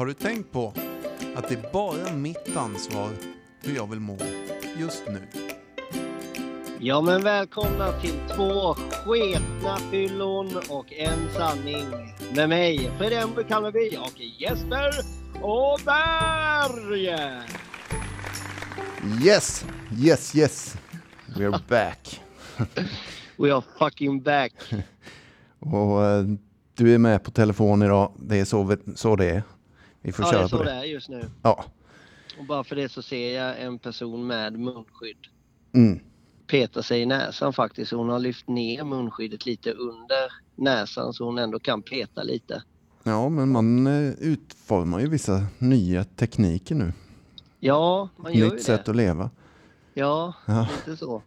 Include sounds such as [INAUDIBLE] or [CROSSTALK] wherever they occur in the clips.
Har du tänkt på att det är bara mitt ansvar hur jag vill må just nu? Ja men välkomna till två sketna fyllon och en sanning. Med mig, Fredrik Brukanneby och Jesper Åberg. Yes, yes, yes. We're back. [LAUGHS] We are fucking back. [LAUGHS] Och eh, du är med på telefon idag. Det är så, så det är. Vi får Ja, det köra är så på det det. är just nu. Ja. Och bara för det så ser jag en person med munskydd Mm. peta sig i näsan faktiskt. Hon har lyft ner munskyddet lite under näsan så hon ändå kan peta lite. ja, men man eh, utformar ju vissa nya tekniker nu. Ja, man gör ju Nytt sätt det. att leva. Ja, Ja. lite så.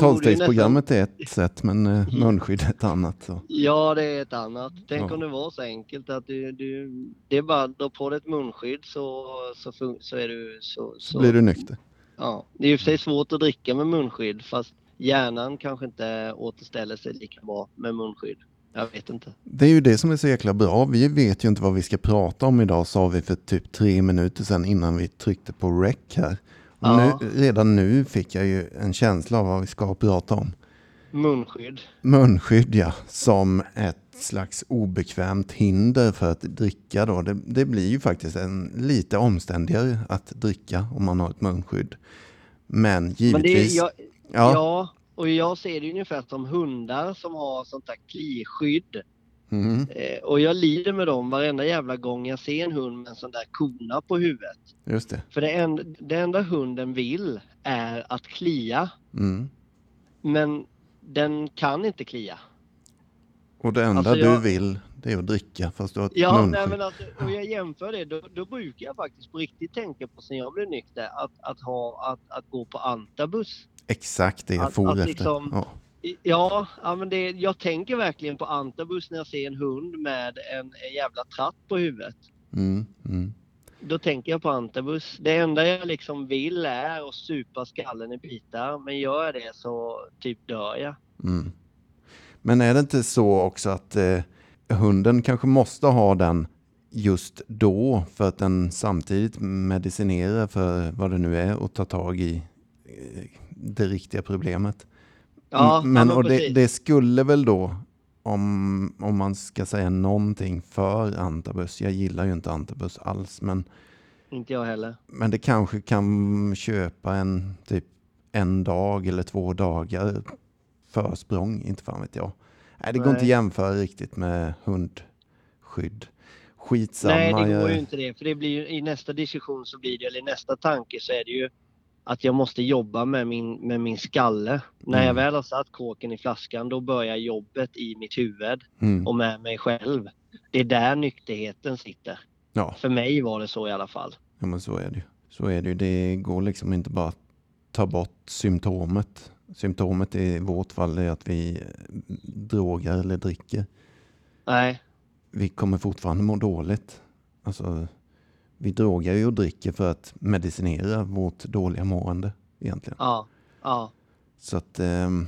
Tolvstegsprogrammet är ett sätt, men eh, munskydd är ett annat. Så. Ja, det är ett annat. Tänk Ja. om det var så enkelt att du, du det är bara dra på dig ett munskydd så, så, fun- så är du så, Så blir du nykter. Ja, det är ju för sig svårt att dricka med munskydd fast hjärnan kanske inte återställer sig lika bra med munskydd. Jag vet inte. Det är ju det som är så jäkla bra. Vi vet ju inte vad vi ska prata om idag, sa vi för typ tre minuter sedan innan vi tryckte på rec här. Ja. nu, redan nu fick jag ju en känsla av vad vi ska prata om. Munskydd. Munskydd, ja, som ett slags obekvämt hinder för att dricka då. Det, det blir ju faktiskt en, lite omständigare att dricka om man har ett munskydd. Men Men givetvis... är, jag, ja, ja, och jag ser det ungefär som hundar som har sånt där kliskydd. Mm, Eh, och jag lider med dem varenda jävla gång jag ser en hund med en sån där kona på huvudet. just det. För det, en, det enda hunden vill är att klia. Mm. Men den kan inte klia. Och det enda Alltså, jag- du vill, det är att dricka fast du har ett Ja, munskydd. men alltså, och jag jämför det. Då, då brukar jag faktiskt på riktigt tänka på sen jag blev nykter att, att, ha, att, att gå på antabus. Exakt det jag for efter. liksom- Ja. Ja, ja men det, jag tänker verkligen på antabus när jag ser en hund med en, en jävla tratt på huvudet. Mm, mm. Då tänker jag på antabus. Det enda jag liksom vill är att supa skallen i bitar. Men gör jag det så typ dör jag. Mm. Men är det inte så också att eh, hunden kanske måste ha den just då för att den samtidigt medicinerar för vad det nu är och tar tag i eh, det riktiga problemet? Ja, men ja, och det, det skulle väl då, om, om man ska säga någonting för antabus, jag gillar ju inte antabus alls, men Inte jag heller. Men det kanske kan köpa en typ en dag eller två dagar försprång, inte fan vet jag. Nej, det går Nej. inte att jämföra riktigt med hundskydd. Skitsamma. Nej, det går ju inte det. För det blir ju, i nästa diskussion så blir det, eller i nästa tanke så är det ju att jag måste jobba med min, med min skalle. När jag Mm. väl har satt kåken i flaskan då börjar jobbet i mitt huvud Mm. och med mig själv. Det är där nykterheten sitter. Ja, För mig var det så i alla fall. ja, men så är det ju. Så är det ju. Det går liksom inte bara att ta bort symptomet. Symptomet i vårt fall är att vi eh, drogar eller dricker. Nej, vi kommer fortfarande må dåligt. Alltså, vi drogar ju och dricker för att medicinera vårt dåliga mående egentligen. ja, ja. Så att ehm,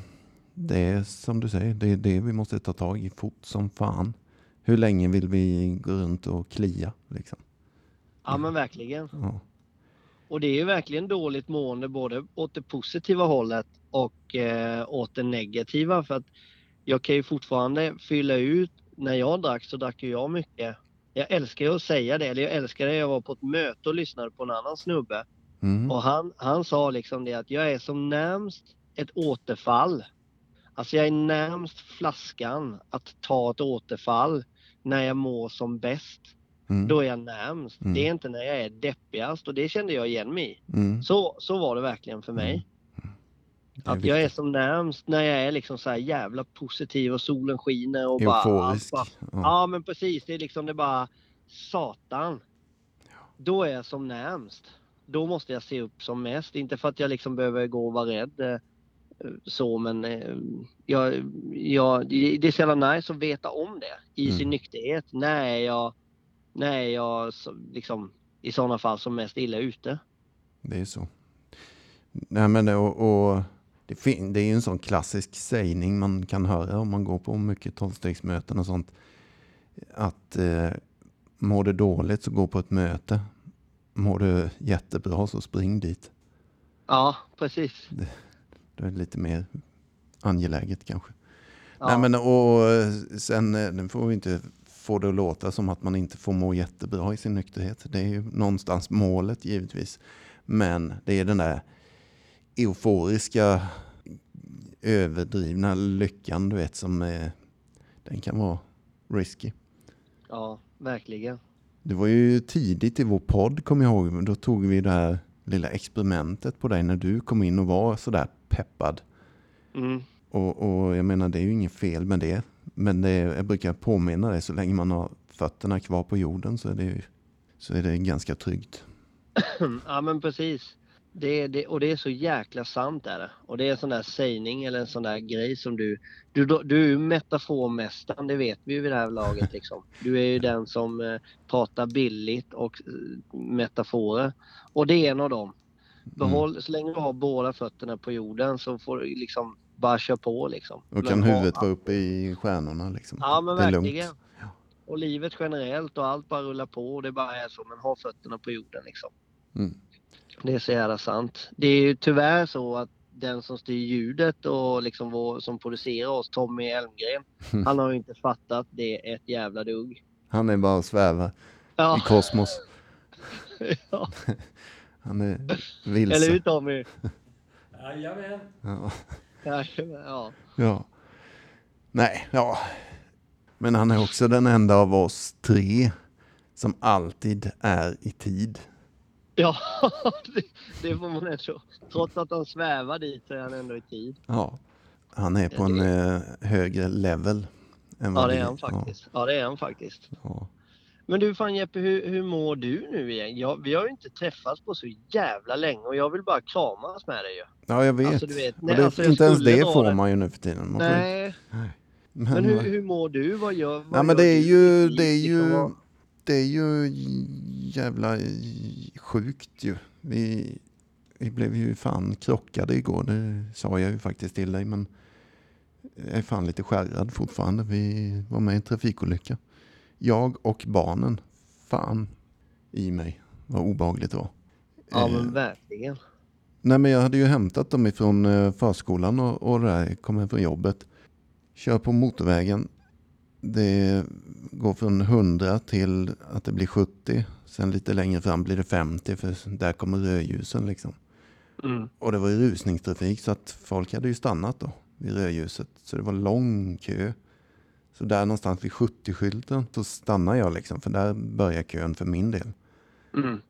det är som du säger, det är det vi måste ta tag i fort som fan. Hur länge vill vi gå runt och klia liksom? Ja men verkligen. Ja. Och det är ju verkligen dåligt mående både åt det positiva hållet och eh, åt det negativa. För att jag kan ju fortfarande fylla ut. När jag drack så drack jag mycket. Jag älskar ju att säga det. Eller jag älskar det. Jag var på ett möte och lyssnade på en annan snubbe. Mm. Och han, han sa liksom det att jag är som närmst ett återfall. Alltså jag är närmst flaskan att ta ett återfall när jag mår som bäst. Mm. Då är jag närmst. Mm. Det är inte när jag är deppigast och det kände jag igen mig i. Mm. Så, så var det verkligen för mig. Att jag är som närmst när jag är liksom så här jävla positiv och solen skiner och bara... Euforisk. Bara, Ja. ja men precis, det är liksom det är bara satan. Då är jag som närmst. Då måste jag se upp som mest. Inte för att jag liksom behöver gå och vara rädd eh, så men eh, jag, jag, det är så jävla nice att veta om det i Mm. sin nykterhet. När är jag, när är jag liksom i sådana fall som mest illa ute. Det är så. Nej, men och, och det, det är ju en sån klassisk sägning man kan höra om man går på mycket tolvstegsmöten och sånt. Att eh, Mår du dåligt så gå på ett möte. Mår du jättebra så spring dit. Ja, precis. Det är lite mer angeläget kanske. Ja. Nej, men, och eh, sen eh, nu får vi inte få det att låta som att man inte får må jättebra i sin nykterhet. Det är ju någonstans målet givetvis. Men det är den där euforiska överdrivna lyckan du vet som är, den kan vara risky. ja, verkligen. Det var ju tidigt i vår podd kommer jag ihåg. Då tog vi det här lilla experimentet på dig när du kom in och var sådär peppad. Mm. Och, och jag menar det är ju inget fel med det. Men det jag brukar påminna dig så länge man har fötterna kvar på jorden så är det, ju- så är det ganska tryggt. [CLEARS THROAT] Ja men precis. Det, det, och det är så jäkla sant är det. Och det är en sån där sägning eller en sån där grej som du... Du, du är ju metaformästaren, det vet vi ju vid det här laget liksom. Du är ju den som eh, pratar billigt och eh, metaforer. Och det är en av dem. Behåll, Så länge du har båda fötterna på jorden så får du liksom bara köra på liksom. Och kan huvudet vara uppe i stjärnorna liksom. Ja men det är verkligen. lugnt. Och livet generellt och allt bara rullar på och det bara är så. Men ha fötterna på jorden liksom. Mm. Det är så jävla sant. Det är ju tyvärr så att den som styr ljudet och liksom vår, som producerar oss, Tommy Elmgren, [LAUGHS] han har ju inte fattat det ett jävla dugg. Han är bara och svävar i Ja, kosmos. [LAUGHS] ja. [LAUGHS] Han är eller vilse. hur Tommy? Jajamän. Ja. Ja, ja. ja. Nej, ja. Men han är också den enda av oss tre som alltid är i tid. [LAUGHS] ja det, det får man ändå. Trots att han svävar dit så är han ändå i tid. Ja. Han är på en eh, högre level. Än Ja vad det vi- är han faktiskt. Ja det är han faktiskt. Ja. Men du fan Jeppe, hur, hur mår du nu igen? Jag, vi har ju inte träffats på så jävla länge och jag vill bara kramas med dig ju. Ja, jag vet. Alltså, vet, nej, det, alltså, jag inte ens det får det. man ju nu för tiden. Man får Nej, Men, men hur, hur mår du? Vad gör vad ja, men det är ju, det är ju, det är ju jävla sjukt ju. Vi, vi blev ju fan krockade igår, det sa jag ju faktiskt till dig, men jag är fan lite skärrad fortfarande. Vi var med i en trafikolycka. Jag och barnen, fan i mig vad obehagligt det var. Ja Eh, men verkligen. Nej men jag hade ju hämtat dem ifrån eh, förskolan och, och där, kom hem från jobbet. Kör på motorvägen. Det går från 100 till att det blir 70. Sen lite längre fram blir det 50 för där kommer rödljusen liksom. Mm. Och det var ju rusningstrafik så att folk hade ju stannat då vid rödljuset. Så det var lång kö. Så där någonstans vid 70-skylten så stannar jag liksom för där börjar kön för min del. Mm.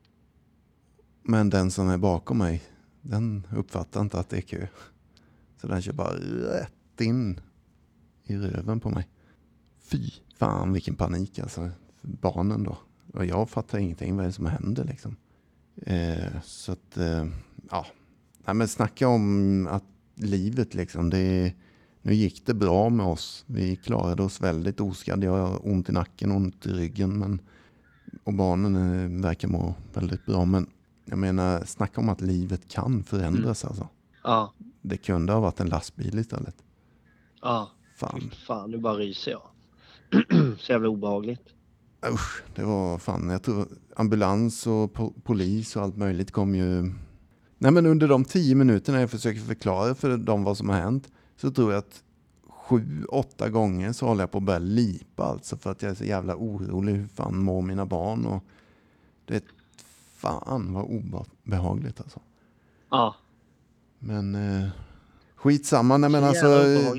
Men den som är bakom mig, den uppfattar inte att det är kö. Så den kör bara rätt in i röven på mig. Fy fan vilken panik alltså. Barnen då. Och jag fattar ingenting vad det är som händer liksom. Eh, så att, eh, ja. Nej, men snacka om att livet liksom, det nu gick det bra med oss. Vi klarade oss väldigt oskadd. Jag har ont i nacken, ont i ryggen. Men, och barnen eh, verkar må väldigt bra. Men jag menar, snacka om att livet kan förändras alltså. Ja, Det kunde ha varit en lastbil istället. ja. Fan, Fan nu bara ryser jag. [CLEARS THROAT] så jävla obehagligt. usch, det var fan, jag tror ambulans och po polis och allt möjligt kom ju. Nej men under de tio minuterna jag försöker förklara för dem vad som har hänt så tror jag att sju, åtta gånger så håller jag på att börja lipa alltså för att jag är så jävla orolig hur fan mår mina barn och det är fan vad obehagligt alltså. Ja, Men eh, skitsamma, nej men Så alltså.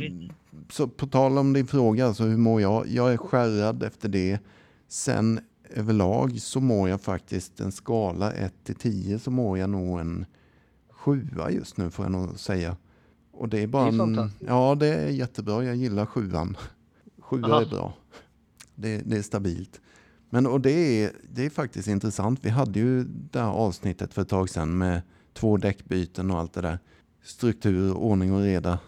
Så på tal om din fråga, alltså hur mår jag? Jag är skärrad efter det. Sen överlag så mår jag faktiskt en skala 1 till 10 så mår jag nog en sjua just nu får jag nog säga. Och det är bara Det är en. Ja, det är jättebra. Jag gillar sjuan. Sjua Aha. är bra. Det, det är stabilt. Men och det är, det är faktiskt intressant. Vi hade ju det här avsnittet för ett tag sedan med två däckbyten och allt det där. Struktur, ordning och reda.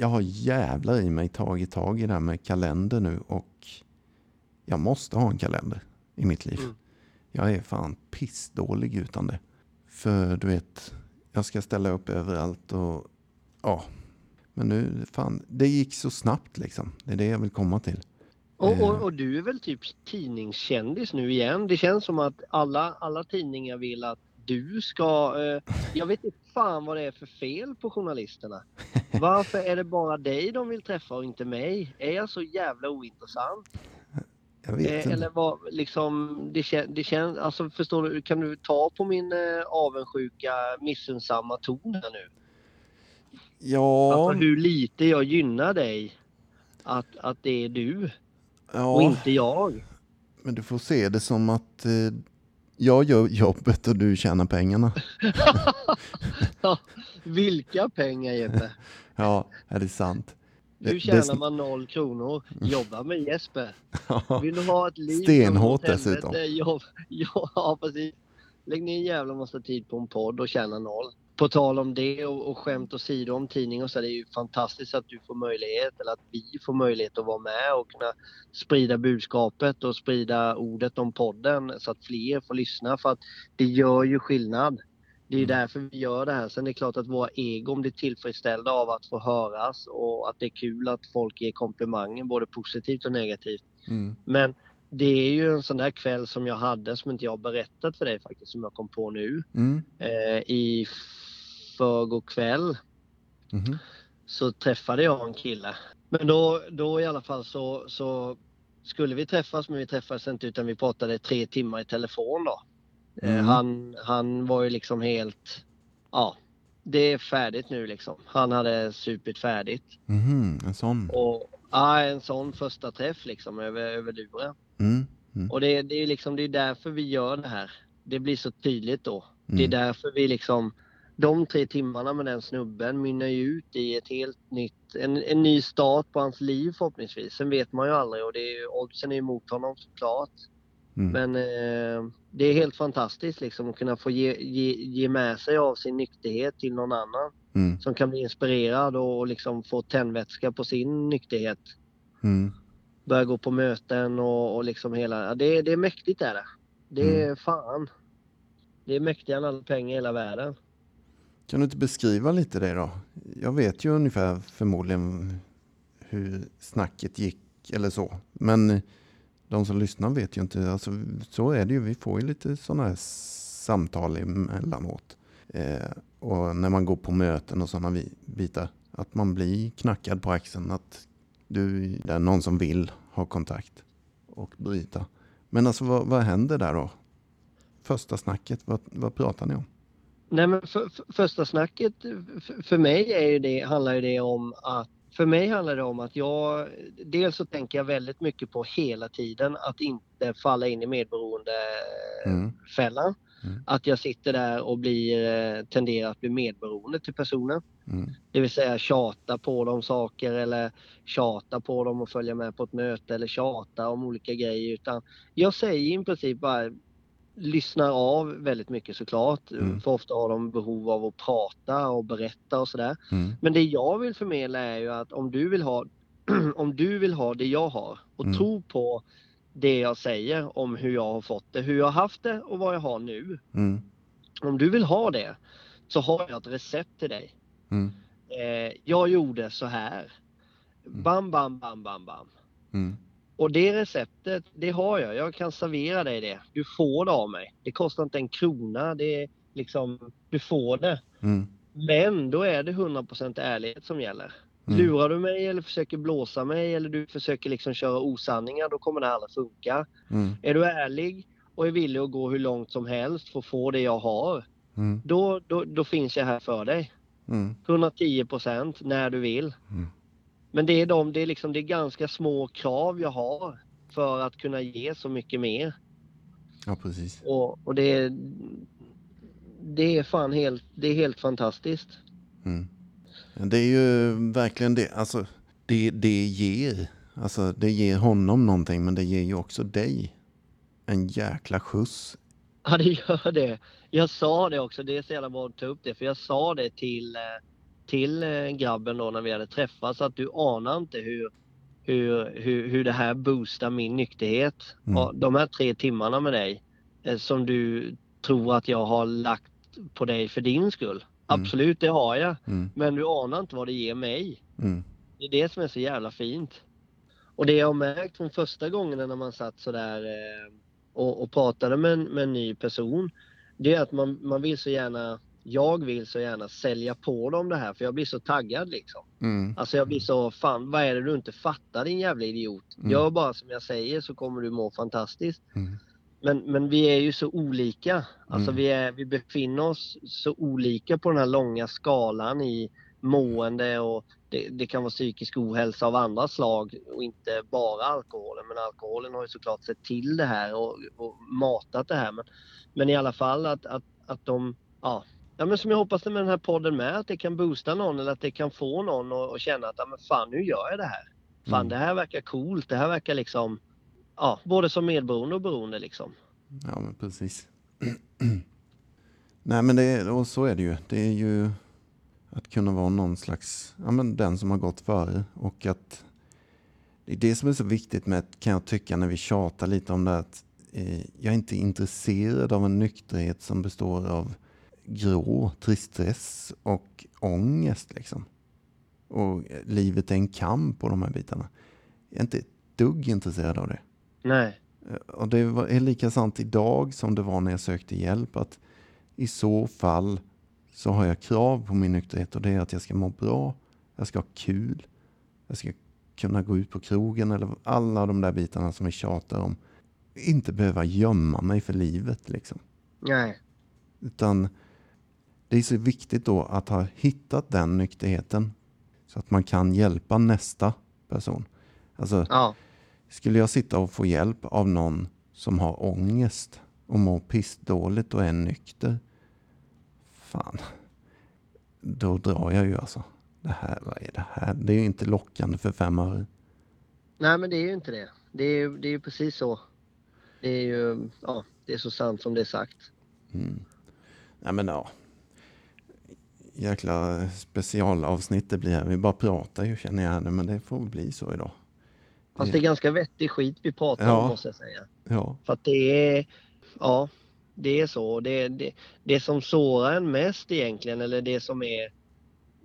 Jag har jävlar i mig tagit tag i det här med kalender nu och jag måste ha en kalender i mitt liv. Mm. Jag är fan pissdålig utan det. För du vet, jag ska ställa upp överallt och ja. Men nu, fan, det gick så snabbt liksom. Det är det jag vill komma till. Och, Eh. och, och du är väl typ tidningskändis nu igen? Det känns som att alla, alla tidningar vill att du ska... Eh, jag vet inte fan vad det är för fel på journalisterna. Varför är det bara dig de vill träffa och inte mig? Är jag så jävla ointressant? Jag vet Eh, inte. eller vad, liksom, det, kän, det känns, alltså förstår du, kan du ta på min eh, avundsjuka, missunnsamma ton här nu? Ja, Alltså hur lite jag gynnar dig att, att det är du och ja, inte jag. men du får se det som att eh, jag gör jobbet och du tjänar pengarna. [LAUGHS] Vilka pengar Jeppe! [LAUGHS] Ja, är det sant? Det- Nu tjänar man noll kronor. Jobba med Jesper. [LAUGHS] Ja, Vill du ha ett liv Stenhårt dessutom. Jobb, ja, precis. Lägg ner en jävla massa tid på en podd och tjäna noll. På tal om det och, och skämt åsido om tidning och så, det är ju fantastiskt att du får möjlighet, eller att vi får möjlighet att vara med och kunna sprida budskapet och sprida ordet om podden så att fler får lyssna för att det gör ju skillnad. Det är Mm. därför vi gör det här. Sen är det klart att våra egon blir tillfredsställda av att få höras och att det är kul att folk ger komplimanger både positivt och negativt. mm, Men det är ju en sån där kväll som jag hade som inte jag har berättat för dig faktiskt, som jag kom på nu. mm, Eh, I förrgår kväll mhm, så träffade jag en kille. Men då, då i alla fall så, så skulle vi träffas, men vi träffades inte utan vi pratade tre timmar i telefon då. Eh, Mm. han, han var ju liksom helt, ja, det är färdigt nu liksom. Han hade supit färdigt. mhm, en sån. Och ja, en sån första träff liksom över, över luren. Mm, mm, Och det, det är liksom, det är därför vi gör det här. Det blir så tydligt då. Det är mm, därför vi liksom, de tre timmarna med den snubben mynnar ju ut i ett helt nytt, en, en ny start på hans liv förhoppningsvis. Sen vet man ju aldrig och det är, ju- oddsen är emot honom såklart. mm, Men eh, det är helt fantastiskt liksom att kunna få ge, ge, ge med sig av sin nykterhet till någon annan mm, som kan bli inspirerad och, och liksom få tändvätska på sin nykterhet. mm. Börja gå på möten och, och liksom hela, det, det är mäktigt är det. Det är fan. Det är mäktigare än alla pengar i hela världen. Kan du inte beskriva lite det då? Jag vet ju ungefär förmodligen hur snacket gick eller så. Men de som lyssnar vet ju inte. Alltså, så är det ju. Vi får ju lite sådana här samtal emellanåt. Eh, och när man går på möten och sådana bitar. Att man blir knackad på axeln. Att du det är någon som vill ha kontakt och bryta. Men alltså vad, vad händer där då? Första snacket, vad, vad pratar ni om? Nej men för, för, första snacket för, för mig är ju det, handlar ju det om att för mig handlar det om att jag, dels så tänker jag väldigt mycket på hela tiden att inte falla in i medberoendefällan. Mm. Mm. Att jag sitter där och blir, eh, tenderar att bli medberoende till personen. Mm. Det vill säga tjata på dem saker eller tjata på dem och följa med på ett möte eller tjata om olika grejer. Utan jag säger i princip bara lyssnar av väldigt mycket såklart. Mm. För ofta har de behov av att prata och berätta och sådär. Mm. Men det jag vill förmedla är ju att om du vill ha, [CLEARS THROAT] om du vill ha det jag har och Mm. tro på det jag säger om hur jag har fått det, hur jag har haft det och vad jag har nu. Mm. Om du vill ha det så har jag ett recept till dig. Mm. Eh, jag gjorde så här. Bam, bam, bam, bam, bam. Mm. Och det receptet, det har jag. Jag kan servera dig det. Du får det av mig. Det kostar inte en krona. Det är liksom, du får det. Mm. Men då är det 100% ärlighet som gäller. Mm. Lurar du mig eller försöker blåsa mig eller du försöker liksom köra osanningar, då kommer det aldrig funka. Mm. Är du ärlig och är villig att gå hur långt som helst för att få det jag har, Mm. då, då, då finns jag här för dig. Mm. 110% när du vill. Men det är, de, det, är liksom, det är ganska små krav jag har för att kunna ge så mycket mer. Ja, precis. Och, och det, är, det är fan helt, det är helt fantastiskt. Mm. Det är ju verkligen det. Alltså, det, det ger. Alltså, det ger honom någonting, men det ger ju också dig en jäkla skjuts. Ja, det gör det. Jag sa det också, det är så jävla bra att ta upp det, för jag sa det till, eh, till eh, grabben då när vi hade träffats, att du anar inte hur, hur, hur, hur det här boostar min nykterhet. Mm. De här tre timmarna med dig, eh, som du tror att jag har lagt på dig för din skull. Absolut, det har jag. Mm. Men du anar inte vad det ger mig. Mm. Det är det som är så jävla fint. Och det jag har märkt från första gången när man satt sådär eh, och, och pratade med, med en ny person, det är att man, man vill så gärna, jag vill så gärna sälja på dem det här för jag blir så taggad liksom. Mm. Alltså jag blir så, fan vad är det du inte fattar din jävla idiot? Mm. Gör bara som jag säger så kommer du må fantastiskt. Mm. Men, men vi är ju så olika. Alltså Mm. vi, är, vi befinner oss så olika på den här långa skalan i mående och det, det kan vara psykisk ohälsa av andra slag och inte bara alkoholen. Men alkoholen har ju såklart sett till det här och, och matat det här. Men, men i alla fall att, att, att de, ja, ja men som jag hoppas med den här podden med, att det kan boosta någon eller att det kan få någon att, att känna att ja, men fan nu gör jag det här. Fan Mm. det här verkar coolt, det här verkar liksom, ja, både som medberoende och beroende liksom. Ja, men precis. [CLEARS THROAT] Nej, men det är, och så är det ju. Det är ju att kunna vara någon slags, ja men den som har gått före och att det är det som är så viktigt med, kan jag tycka, när vi tjatar lite om det att eh, jag är inte intresserad av en nykterhet som består av grå tristess och ångest liksom. Och livet är en kamp på de här bitarna. Jag är inte ett dugg intresserad av det. Nej. Eh, Och det är lika sant idag som det var när jag sökte hjälp. Att i så fall så har jag krav på min nykterhet och det är att jag ska må bra, jag ska ha kul, jag ska kunna gå ut på krogen eller alla de där bitarna som vi tjatar om. Inte behöva gömma mig för livet liksom. Nej. Utan det är så viktigt då att ha hittat den nykterheten så att man kan hjälpa nästa person. Alltså, Ja. skulle jag sitta och få hjälp av någon som har ångest och mår pissdåligt och är nykter. Fan. Då drar jag ju alltså. Det här, vad är det här? Det är ju inte lockande för fem öre. Nej men det är ju inte det. Det är ju det är ju precis så. Det är ju, ja, det är så sant som det är sagt. Mm. Nej men ja. Jäkla specialavsnitt det blir här. Vi bara pratar ju känner jag nu men det får bli så idag. Fast det är ganska vettig skit vi pratar Ja. om måste jag säga. Ja. För att det är, ja, det är så. Det, det, det som sårar en mest egentligen, eller det som är,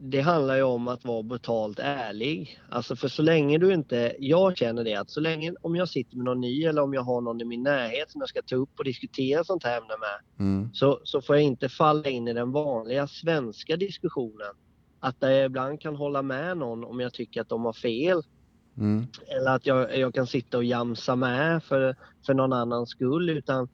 det handlar ju om att vara brutalt ärlig. Alltså för så länge du inte, jag känner det att så länge, om jag sitter med någon ny eller om jag har någon i min närhet som jag ska ta upp och diskutera sånt här ämne med, Mm. så, så får jag inte falla in i den vanliga svenska diskussionen. Att jag ibland kan hålla med någon om jag tycker att de har fel. Mm. Eller att jag, jag kan sitta och jamsa med för, för någon annans skull. Utan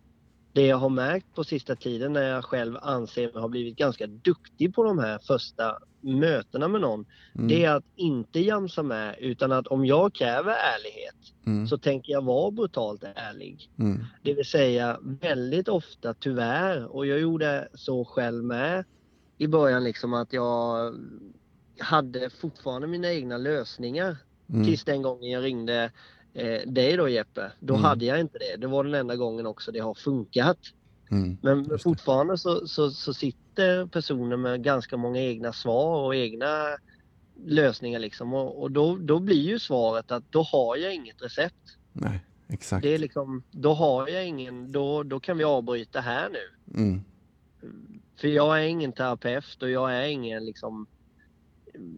det jag har märkt på sista tiden när jag själv anser mig ha blivit ganska duktig på de här första mötena med någon. Mm. Det är att inte jamsa med utan att om jag kräver ärlighet Mm. så tänker jag vara brutalt ärlig. Mm. Det vill säga väldigt ofta tyvärr och jag gjorde så själv med i början liksom att jag hade fortfarande mina egna lösningar Mm. tills den gången jag ringde eh, dig då Jeppe. Då Mm. hade jag inte det. Det var den enda gången också det har funkat. Mm. Men fortfarande så, så, så sitter personer med ganska många egna svar och egna lösningar liksom. Och, och då, då blir ju svaret att då har jag inget recept. Nej, exakt. Det är liksom, då har jag ingen, då, då kan vi avbryta här nu. Mm. För jag är ingen terapeut och jag är ingen liksom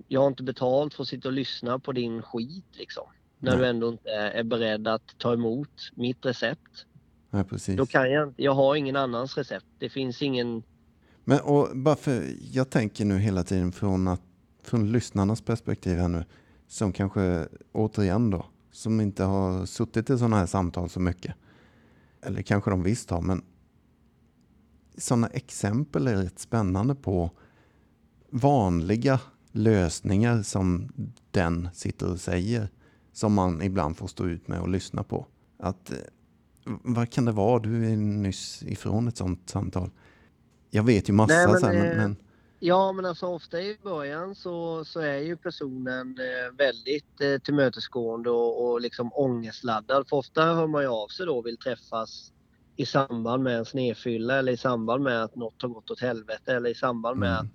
Jag har inte betalt för att sitta och lyssna på din skit liksom. När Nej. du ändå inte är beredd att ta emot mitt recept. Nej, precis. Då kan jag inte, jag har ingen annans recept. Det finns ingen, Men och bara för, jag tänker nu hela tiden från, att, från lyssnarnas perspektiv här nu. Som kanske, återigen då, som inte har suttit i sådana här samtal så mycket. Eller kanske de visst har, men sådana exempel är rätt spännande på vanliga lösningar som den sitter och säger. Som man ibland får stå ut med och lyssna på. Att, eh, vad kan det vara? Du är nyss ifrån ett sådant samtal. Jag vet ju massa Nej, men, så här, men, eh, men Ja, men alltså ofta i början så, så är ju personen eh, väldigt eh, tillmötesgående och, och liksom ångestladdad. För ofta hör man ju av sig då och vill träffas i samband med en snedfylla eller i samband med att något har gått åt helvete eller i samband med Mm. att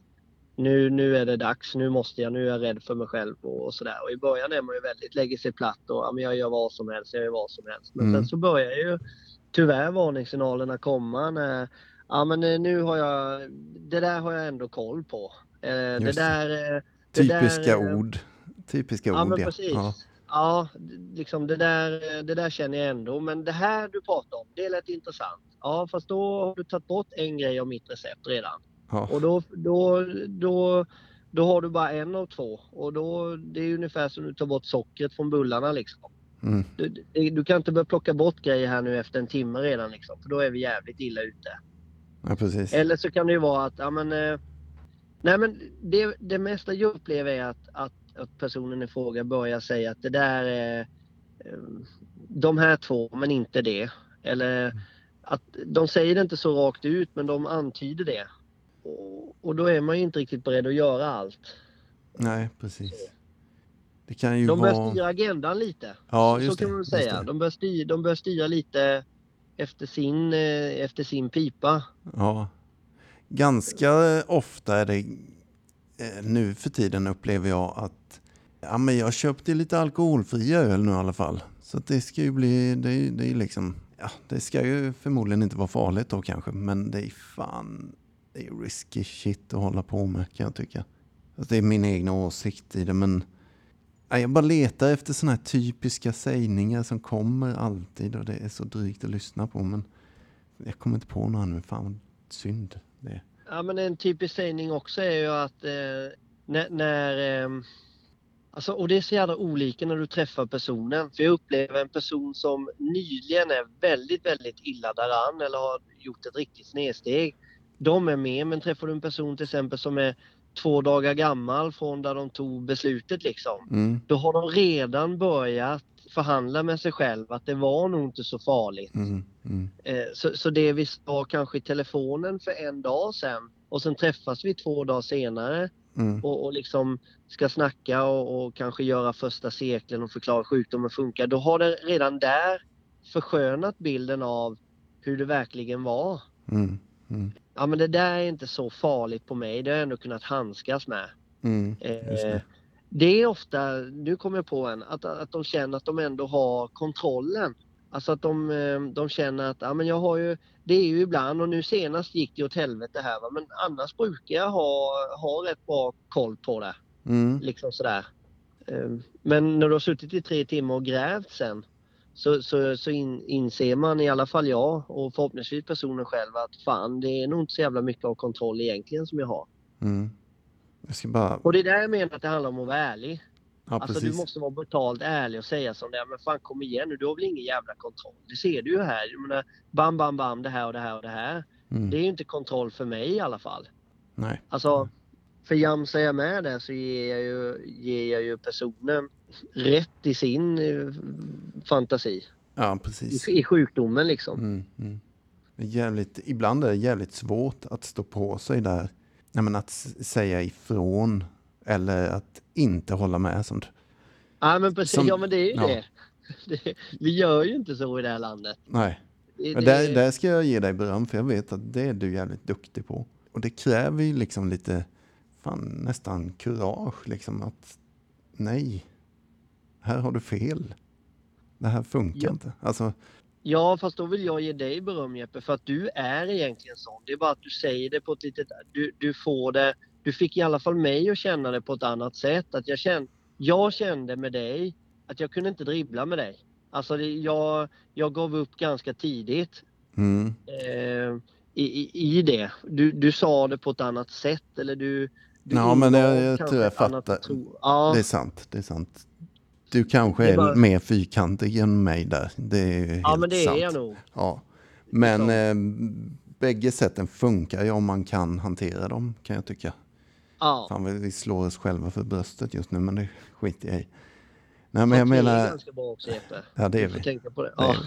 nu, nu är det dags, nu måste jag, nu är jag rädd för mig själv och, och sådär. Och i början är man ju väldigt, lägger sig platt och ja, men jag gör vad som helst, jag gör vad som helst. Men Mm. sen så börjar ju tyvärr varningssignalerna komma när Ja men nu har jag, det där har jag ändå koll på. Eh, det där... eh, det typiska där, eh, ord. Typiska Ja ord men ja. precis. ja. Ja, liksom det där, det där känner jag ändå. Men det här du pratar om, det lät intressant. Ja, fast då har du tagit bort en grej av mitt recept redan. Ja, Och då, då, då, då har du bara en av två. Och då, det är ungefär som du tar bort sockret från bullarna liksom. mm, Du, du, kan inte börja plocka bort grejer här nu efter en timme redan liksom. För då är vi jävligt illa ute. ja precis. Eller så kan det ju vara att, ja men... Eh, nej men det, det mesta jag upplever är att, att, att personen i fråga börjar säga att det där är... Eh, de här två, men inte det. Eller att de säger det inte så rakt ut, men de antyder det. Och, och då är man ju inte riktigt beredd att göra allt. Nej, precis. Det kan ju De vara... bör styra agendan lite. Ja, så just kan det, man säga. De bör, styra, de bör styra lite efter sin, eh, efter sin pipa. Ja. Ganska ofta är det eh, nu för tiden upplever jag att ja, men jag köpte lite alkoholfri öl nu i alla fall. Så det ska ju bli, det är, det är liksom, ja, det ska ju förmodligen inte vara farligt då kanske, men det är fan, det är risky shit att hålla på med kan jag tycka. Alltså, det är min egna åsikt i det, men jag bara letar efter sådana här typiska sägningar som kommer alltid och det är så drygt att lyssna på, men jag kommer inte på några nu, fan vad synd det är. Ja, men en typisk sägning också är ju att eh, när... när eh, alltså, och det är så jävla olika när du träffar personen. För jag upplever en person som nyligen är väldigt, väldigt illa däran eller har gjort ett riktigt snedsteg. De är med, men träffar du en person till exempel som är två dagar gammal från där de tog beslutet liksom. Mm, Då har de redan börjat förhandla med sig själv att det var nog inte så farligt. mm, mm, Eh, Så, så det vi sa kanske i telefonen för en dag sedan och sen träffas vi två dagar senare mm, och, och liksom ska snacka och, och kanske göra första cirkeln och förklara hur sjukdomen funkar. Då har det redan där förskönat bilden av hur det verkligen var. mm, mm, Ja men det där är inte så farligt på mig, det har jag ändå kunnat handskas med. mm, Eh, det. det är ofta, nu kommer jag på en, att, att de känner att de ändå har kontrollen. Alltså att de, eh, de känner att ja, men jag har ju, det är ju ibland och nu senast gick det åt helvete här va? men annars brukar jag ha, ha rätt bra koll på det. Mm, Liksom sådär. Eh, Men när du har suttit i tre timmar och grävt sen så, så, så in, inser man i alla fall jag och förhoppningsvis personen själv att fan det är nog inte så jävla mycket av kontroll egentligen som jag har. mm. Jag bara, Och det är där jag menar att det handlar om att vara ärlig. ja Alltså precis. du måste vara brutalt ärlig och säga som det är. Men fan kom igen nu, du har väl ingen jävla kontroll. Det ser du ju här. Jag menar, bam, bam, bam, det här och det här och det här. Mm, Det är ju inte kontroll för mig i alla fall. nej, Alltså, för jamsar jag med det så ger jag ju, ger jag ju personen rätt i sin eh, fantasi. ja precis. I, I sjukdomen liksom. Mm, mm. Jävligt, ibland är det jävligt svårt att stå på sig där. Nej, men att säga ifrån eller att inte hålla med. Som, Ja men precis, Som- ja men det är ju ja. det. [LAUGHS] det. Vi gör ju inte så i det här landet. nej, Det, där, där ska jag ge dig beröm för jag vet att det är du jävligt duktig på. Och det kräver ju liksom lite, fan nästan kurage liksom att nej, här har du fel. Det här funkar Ja. inte. Alltså, Ja, fast då vill jag ge dig beröm Jeppe, för att du är egentligen sån. Det är bara att du säger det på ett litet... Du, du får det... Du fick i alla fall mig att känna det på ett annat sätt. Att jag, kände, jag kände med dig att jag kunde inte dribbla med dig. Alltså, det, jag, jag gav upp ganska tidigt mm, eh, i, i, i det. Du, du sa det på ett annat sätt eller du... du Ja, men jag- jag tror jag fattar. tro- Ja, det är sant, det är sant. Du kanske är bara- mer fyrkantig än mig där. Det är helt ja men det sant. är jag nog. Ja. Men eh, bägge sätten funkar ju om man kan hantera dem kan jag tycka. Ja. Fan, vi, slår oss själva för bröstet just nu men det skiter jag i. Nej men jag Fast vi är menar, ganska bra också Jeppe. ja det är vi. tänka på det. Ja. vi.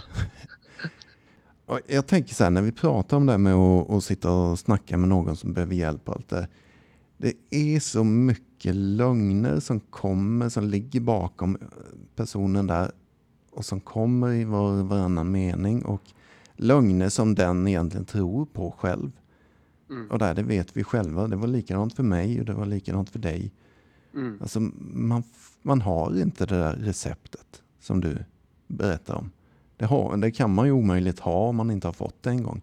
[LAUGHS] Jag tänker så här när vi pratar om det här med att, att sitta och snacka med någon som behöver hjälp och allt det. Det är så mycket lögner som kommer, som ligger bakom eh, personen där och som kommer i var och varannan mening och lögner som den egentligen tror på själv. Mm. Och där, det vet vi själva. Det var likadant för mig och det var likadant för dig. Mm. Alltså, man, man har inte det där receptet som du berättar om. Det, har, det kan man ju omöjligt ha om man inte har fått det en gång.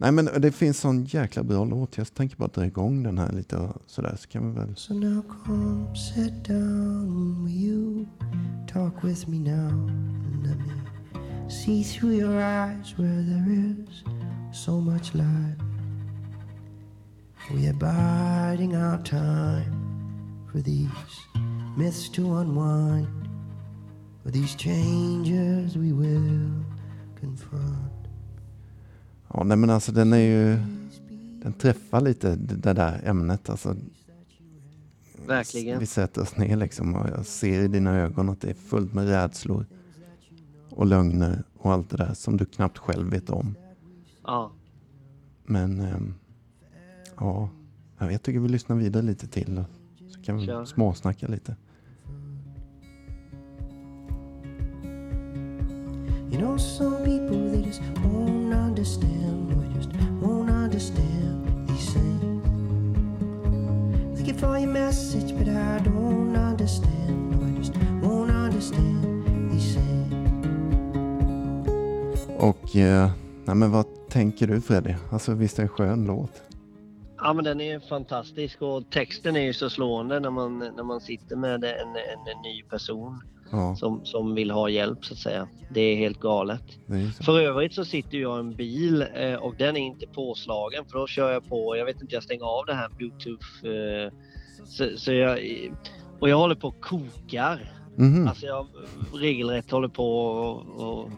Nej men det finns sån jäkla bra låt. Jag tänker bara dra igång den här lite sådär så kan vi väl... So now come sit down with you. Talk with me now. Let me see through your eyes where there is so much light We are biding our time for these myths to unwind. For these changes we will confront. Ja nej men alltså den är ju... Den träffar lite det där ämnet alltså. Verkligen. Vi sätter oss ner liksom och jag ser i dina ögon att det är fullt med rädslor. Och lögner och allt det där som du knappt själv vet om. Ja. Men ehm, ja, jag tycker vi lyssnar vidare lite till. Så kan vi Kör. småsnacka lite. You know, some people they just understand, or just won't understand these things. Thank you for your message, but I don't understand, I just won't understand these things. Och eh, nej, men vad tänker du Freddy? Alltså visst är det en skön låt? Ja men den är fantastisk och texten är ju så slående när man, när man sitter med en, en, en ny person Ja, som, som vill ha hjälp så att säga. Det är helt galet. är. För övrigt så sitter jag i en bil eh, och den är inte påslagen för då kör jag på, jag vet inte, jag stänger av det här bluetooth. Eh, så, så jag, och jag håller på och kokar. Mhm, Alltså jag regelrätt håller på och, och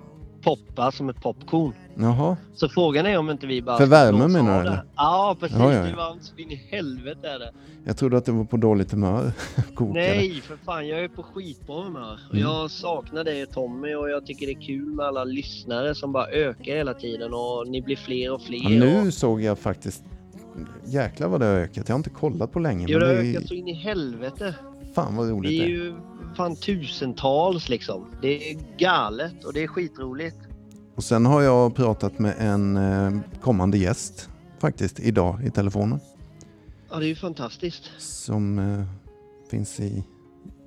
poppa som ett popcorn. Jaha, Så frågan är om inte vi bara... För ska värme blåsa menar du, eller? Ja precis, Ja, ja, ja. det varmt så in i helvete är det. jag trodde att det var på dåligt humör. [LAUGHS] Nej för fan, jag är på skitbra humör. Och Mm. Jag saknar dig Tommy och jag tycker det är kul med alla lyssnare som bara ökar hela tiden och ni blir fler och fler. Ja, nu och... såg jag faktiskt, jäklar vad det har ökat. Jag har inte kollat på länge. Jo, det har ökat så in i helvete. fan vad roligt det är. ju fan tusentals liksom. Det är galet och det är skitroligt. Och sen har jag pratat med en eh, kommande gäst faktiskt idag i telefonen. Ja, det är ju fantastiskt. Som eh, finns i,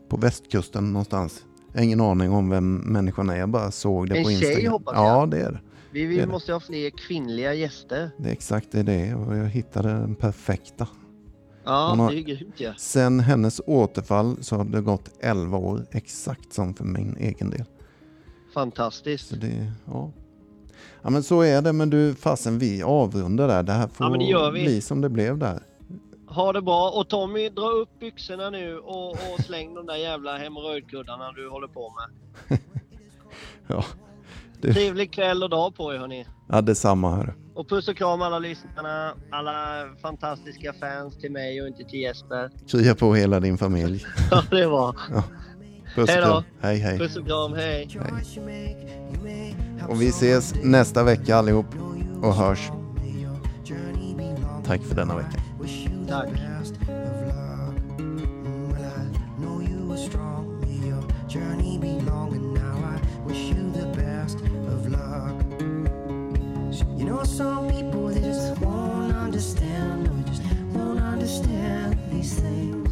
på västkusten någonstans. Jag har ingen aning om vem människan är, jag bara såg det En på tjej, Instagram. hoppas jag. Ja, det är det. Vi, Det vi är det. måste ha fler kvinnliga gäster. Det är exakt det det är och jag hittade den perfekta. Ja, har- det är grymt ja. Sen hennes återfall så har det gått 11 år, exakt som för min egen del. Fantastiskt. Så det, ja. ja men så är det, men du fasen vi avrundar där. Det här får Ja, det bli som det blev där. Ha det bra och Tommy dra upp byxorna nu och, och släng de där jävla hemorrojdkuddarna du håller på med. [LAUGHS] Ja, Du- Trevlig kväll och dag på er hörni. ja detsamma hörru. Och puss och kram alla lyssnarna, alla fantastiska fans till mig och inte till Jesper. Krya på hela din familj. [LAUGHS] Ja, det var. Puss Hej och kram. Hej hej. Puss och kram, hej. Have Och vi ses nästa vecka allihop och hörs. Tack för denna vecka. Tack. know some people they just won't understand. No, just won't understand these things.